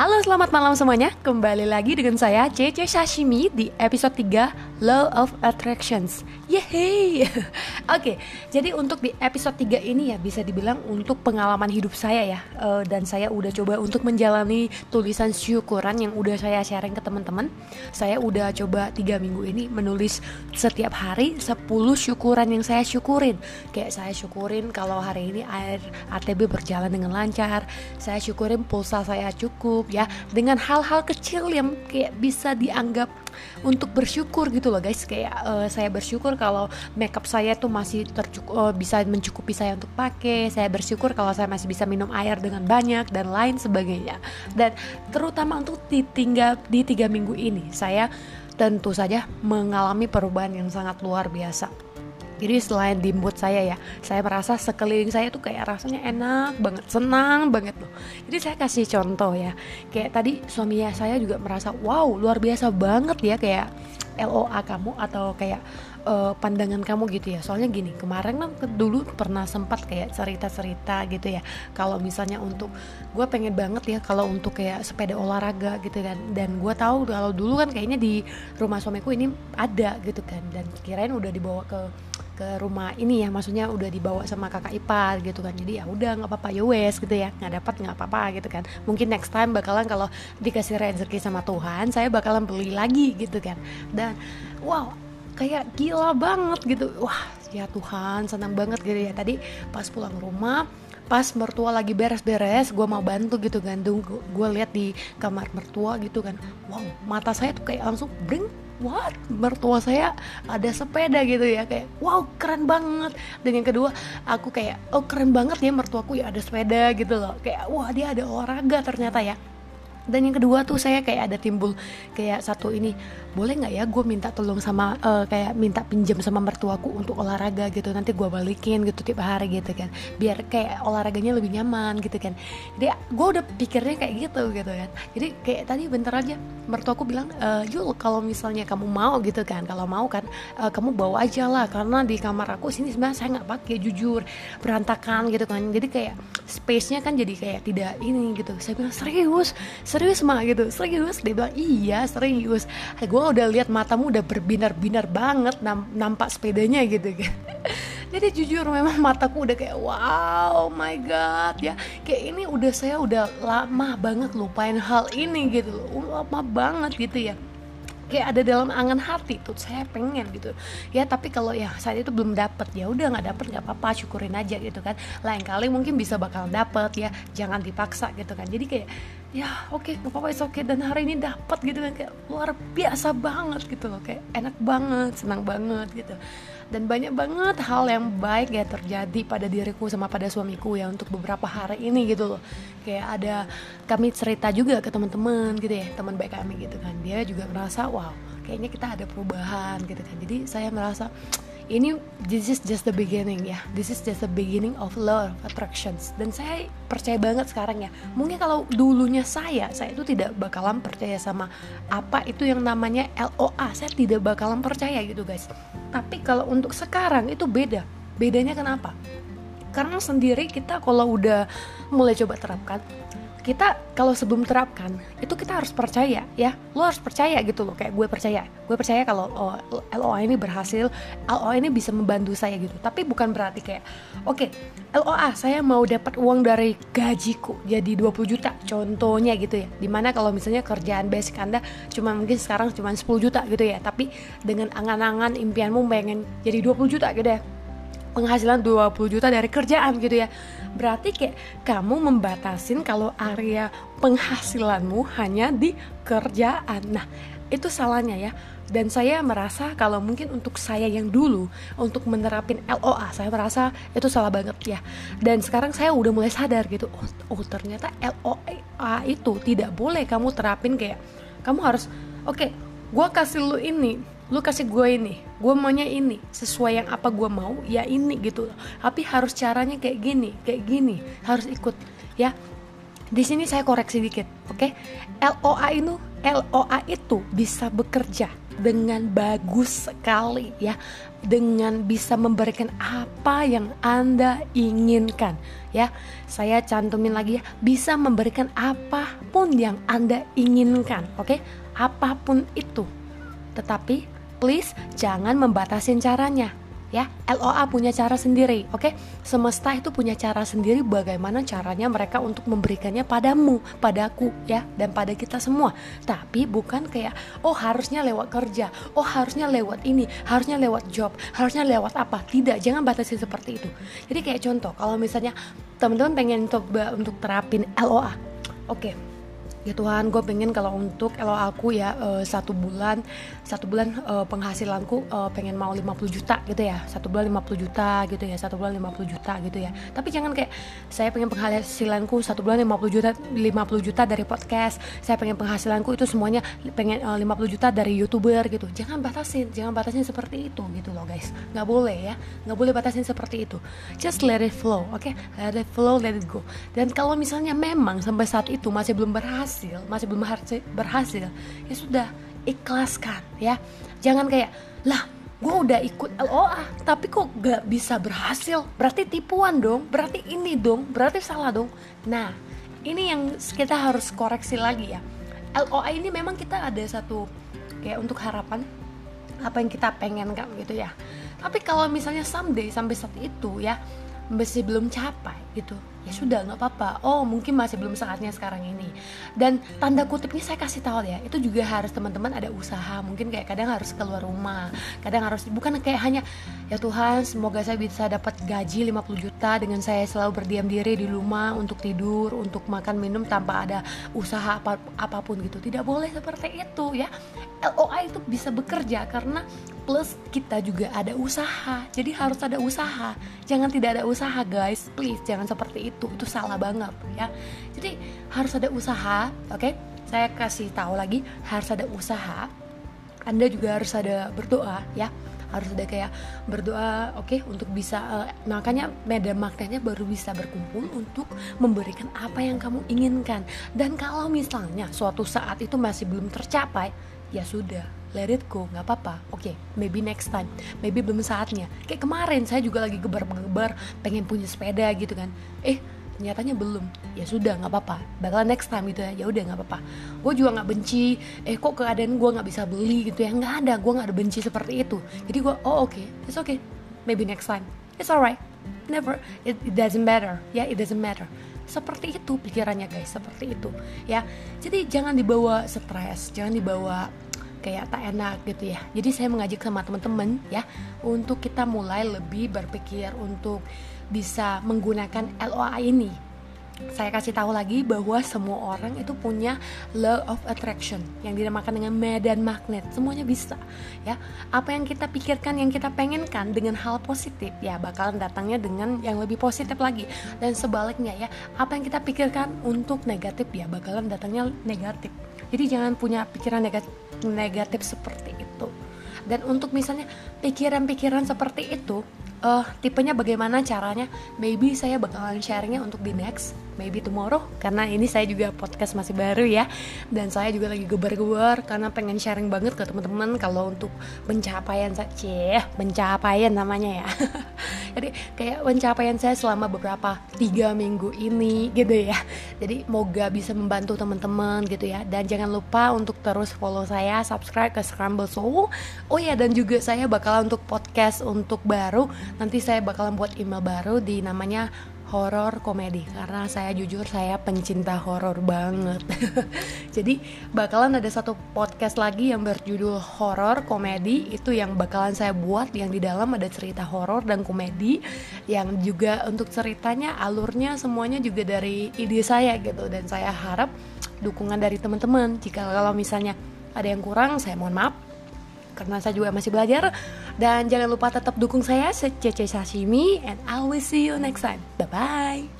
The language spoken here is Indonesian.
Halo selamat malam semuanya. Kembali lagi dengan saya Cece Sashimi di episode 3 Law of Attractions. Yeay! Oke jadi untuk di episode 3 ini ya Bisa dibilang untuk pengalaman hidup saya ya. Uh, Dan saya udah coba untuk menjalani tulisan syukuran Yang udah saya sharing ke teman-teman. Saya udah coba 3 minggu ini menulis setiap hari 10 syukuran yang saya syukurin. Kayak saya syukurin kalau hari ini air ATB berjalan dengan lancar Saya syukurin pulsa saya cukup ya dengan hal-hal kecil yang kayak bisa dianggap untuk bersyukur gitu loh guys. Kayak uh, saya bersyukur kalau makeup saya tuh masih tercukup uh, bisa mencukupi saya untuk pakai saya bersyukur kalau saya masih bisa minum air dengan banyak dan lain sebagainya. Dan terutama untuk ditinggal di tiga minggu ini saya tentu saja mengalami perubahan yang sangat luar biasa jadi selain di mood saya ya saya merasa sekeliling saya tuh kayak rasanya enak banget senang banget loh. Jadi saya kasih contoh ya kayak tadi suami saya juga merasa wow luar biasa banget ya kayak LOA kamu atau kayak uh, pandangan kamu gitu ya. Soalnya gini kemarin kan dulu pernah sempat kayak cerita-cerita gitu ya kalau misalnya untuk gue pengen banget ya kalau untuk kayak sepeda olahraga gitu kan. Dan gue tahu kalau dulu kan kayaknya di rumah suamiku ini ada gitu kan dan kirain udah dibawa ke ke rumah ini ya maksudnya udah dibawa sama kakak ipar gitu kan. Jadi ya udah nggak apa-apa ya wes gitu ya. Nggak dapat nggak apa-apa gitu kan. Mungkin next time bakalan kalau dikasih rezeki sama Tuhan saya bakalan beli lagi gitu kan. Dan wow kayak gila banget gitu. Wah ya Tuhan senang banget gitu ya. Tadi pas pulang rumah pas mertua lagi beres-beres gue mau bantu gitu kan. Gue lihat di kamar mertua gitu kan. Wow mata saya tuh kayak langsung bring what? Mertua saya ada sepeda gitu ya. Kayak wow keren banget. Dan yang kedua aku kayak oh keren banget ya mertuaku ya ada sepeda gitu loh. Kayak wah dia ada olahraga ternyata ya dan yang kedua tuh saya kayak ada timbul kayak satu ini boleh nggak ya gue minta tolong sama uh, kayak minta pinjam sama mertuaku untuk olahraga gitu nanti gue balikin gitu tiap hari gitu kan. Biar kayak olahraganya lebih nyaman gitu kan. Jadi gue udah pikirnya kayak gitu gitu kan. Jadi kayak tadi bentar aja mertuaku bilang e, Yul kalau misalnya kamu mau gitu kan kalau mau kan uh, kamu bawa aja lah karena di kamar aku sini sebenarnya saya nggak pakai jujur berantakan gitu kan. Jadi kayak space-nya kan jadi kayak tidak ini gitu. Saya bilang serius serius mah gitu. Serius? Dia bilang iya serius. Gue udah lihat matamu udah berbinar-binar banget nampak sepedanya gitu kan. Jadi jujur memang mataku udah kayak wow my god ya. Kayak ini udah saya udah lama banget lupain hal ini gitu lama banget gitu ya kayak ada dalam angan hati tuh saya pengen gitu. Ya tapi kalau ya saat itu belum dapet ya udah nggak dapet nggak apa-apa syukurin aja gitu kan. Lain kali mungkin bisa bakal dapet ya. Jangan dipaksa gitu kan. Jadi kayak ya oke okay, nggak apa-apa oke okay. dan hari ini dapet gitu kan kayak luar biasa banget gitu loh. Kayak enak banget senang banget gitu dan banyak banget hal yang baik ya terjadi pada diriku sama pada suamiku ya untuk beberapa hari ini gitu loh. Kayak ada kami cerita juga ke teman-teman gitu ya teman baik kami gitu kan. Dia juga merasa wow kayaknya kita ada perubahan gitu kan. Jadi saya merasa ini this is just the beginning ya. This is just the beginning of love attractions. Dan saya percaya banget sekarang ya. Mungkin kalau dulunya saya saya itu tidak bakalan percaya sama apa itu yang namanya LOA saya tidak bakalan percaya gitu guys. Tapi kalau untuk sekarang itu beda. Bedanya kenapa? Karena sendiri kita kalau udah mulai coba terapkan kita kalau sebelum terapkan itu kita harus percaya ya. Lo harus percaya gitu loh kayak gue percaya. Gue percaya kalau oh, LOA ini berhasil LOA ini bisa membantu saya gitu. Tapi bukan berarti kayak oke okay, LOA saya mau dapat uang dari gajiku jadi 20 juta contohnya gitu ya. Di mana kalau misalnya kerjaan basic anda cuma mungkin sekarang cuma 10 juta gitu ya. Tapi dengan angan-angan impianmu pengen jadi 20 juta gitu ya penghasilan 20 juta dari kerjaan gitu ya. Berarti kayak kamu membatasin kalau area penghasilanmu hanya di kerjaan. Nah itu salahnya ya. Dan saya merasa kalau mungkin untuk saya yang dulu untuk menerapin LOA saya merasa itu salah banget ya. Dan sekarang saya udah mulai sadar gitu oh, oh ternyata LOA itu tidak boleh kamu terapin kayak kamu harus oke okay, gue kasih lu ini lu kasih gue ini gue maunya ini sesuai yang apa gue mau ya ini gitu tapi harus caranya kayak gini kayak gini harus ikut ya di sini saya koreksi dikit oke okay? LOA itu LOA itu bisa bekerja dengan bagus sekali ya dengan bisa memberikan apa yang Anda inginkan ya. Saya cantumin lagi ya, bisa memberikan apa pun yang Anda inginkan, oke? Okay? Apa pun itu. Tetapi please jangan membatasin caranya ya. LOA punya cara sendiri oke? Okay? semesta itu punya cara sendiri bagaimana caranya mereka untuk memberikannya padamu padaku ya dan pada kita semua. Tapi bukan kayak oh harusnya lewat kerja oh harusnya lewat ini harusnya lewat job harusnya lewat apa. Tidak jangan batasi seperti itu. Jadi kayak contoh kalau misalnya teman-teman pengen coba untuk terapin LOA oke? okay ya Tuhan gue pengen kalau untuk kalau aku ya uh, satu bulan satu bulan uh, penghasilanku uh, pengen mau 50 juta gitu ya. Satu bulan 50 juta gitu ya satu bulan 50 juta gitu ya. Tapi jangan kayak saya pengen penghasilanku satu bulan 50 juta 50 juta dari podcast. Saya pengen penghasilanku itu semuanya pengen uh, 50 juta dari youtuber gitu. Jangan batasin jangan batasin seperti itu gitu loh guys. Nggak boleh ya nggak boleh batasin seperti itu. Just let it flow oke okay? let it flow let it go. Dan kalau misalnya memang sampai saat itu masih belum berhasil berhasil masih belum berhasil ya sudah ikhlaskan ya. Jangan kayak lah gue udah ikut LOA tapi kok gak bisa berhasil? Berarti tipuan dong berarti ini dong berarti salah dong. Nah ini yang kita harus koreksi lagi ya. LOA ini memang kita ada satu kayak untuk harapan apa yang kita pengen kan gitu ya. Tapi kalau misalnya someday sampai saat itu ya masih belum capai gitu ya sudah nggak apa-apa. Oh mungkin masih belum saatnya sekarang ini. Dan tanda kutipnya saya kasih tahu ya itu juga harus teman-teman ada usaha. Mungkin kayak kadang harus keluar rumah. Kadang harus bukan kayak hanya ya Tuhan semoga saya bisa dapat gaji 50 juta dengan saya selalu berdiam diri di rumah untuk tidur untuk makan minum tanpa ada usaha apa apa pun gitu. Tidak boleh seperti itu ya LOA itu bisa bekerja karena plus kita juga ada usaha. Jadi harus ada usaha. Jangan tidak ada usaha guys. Please jangan seperti itu. Itu salah banget ya. Jadi harus ada usaha oke? Okay? saya kasih tahu lagi harus ada usaha. Anda juga harus ada berdoa ya. Harus ada kayak berdoa oke okay, untuk bisa uh, makanya medan magnetnya baru bisa berkumpul untuk memberikan apa yang kamu inginkan. Dan kalau misalnya suatu saat itu masih belum tercapai ya sudah let it go nggak apa-apa. Oke okay, maybe next time. Maybe belum saatnya. Kayak kemarin saya juga lagi gebar-gebar pengen punya sepeda gitu kan. Eh nyatanya belum. Ya sudah nggak apa-apa. Bakal next time gitu ya. Ya udah nggak apa-apa. Gue juga nggak benci. Eh kok keadaan gue nggak bisa beli gitu ya? Nggak ada. Gue nggak ada benci seperti itu. Jadi gue oh oke. Okay, it's okay. Maybe next time. It's alright. Never. It, it doesn't matter. Ya yeah, it doesn't matter seperti itu pikirannya guys seperti itu ya. Jadi jangan dibawa stres jangan dibawa kayak tak enak gitu ya. Jadi saya mengajak sama teman-teman ya untuk kita mulai lebih berpikir untuk bisa menggunakan LOA ini saya kasih tahu lagi bahwa semua orang itu punya law of attraction yang dinamakan dengan medan magnet. Semuanya bisa ya. Apa yang kita pikirkan yang kita pengenkan dengan hal positif ya bakalan datangnya dengan yang lebih positif lagi. Dan sebaliknya ya apa yang kita pikirkan untuk negatif ya bakalan datangnya negatif. Jadi jangan punya pikiran negatif negatif seperti itu. Dan untuk misalnya pikiran-pikiran seperti itu uh, tipenya bagaimana caranya? Maybe saya bakalan sharingnya untuk di next maybe tomorrow. Karena ini saya juga podcast masih baru ya. Dan saya juga lagi gebar-gebar karena pengen sharing banget ke teman-teman kalau untuk pencapaian saya pencapaian namanya ya jadi kayak pencapaian saya selama beberapa tiga minggu ini gitu ya. Jadi moga bisa membantu teman-teman gitu ya. Dan jangan lupa untuk terus follow saya subscribe ke Scramble Soul. Oh ya dan juga saya bakal untuk podcast untuk baru. Nanti saya bakalan buat email baru di namanya horor komedi. Karena saya jujur saya pencinta horor banget. Jadi bakalan ada satu podcast lagi yang berjudul horor komedi. Itu yang bakalan saya buat yang di dalam ada cerita horor dan komedi. Yang juga untuk ceritanya alurnya semuanya juga dari ide saya gitu. Dan saya harap dukungan dari teman-teman. Jika kalau misalnya ada yang kurang saya mohon maaf karena saya juga masih belajar. Dan jangan lupa tetap dukung saya Cece Sashimi. And I will see you next time. Bye bye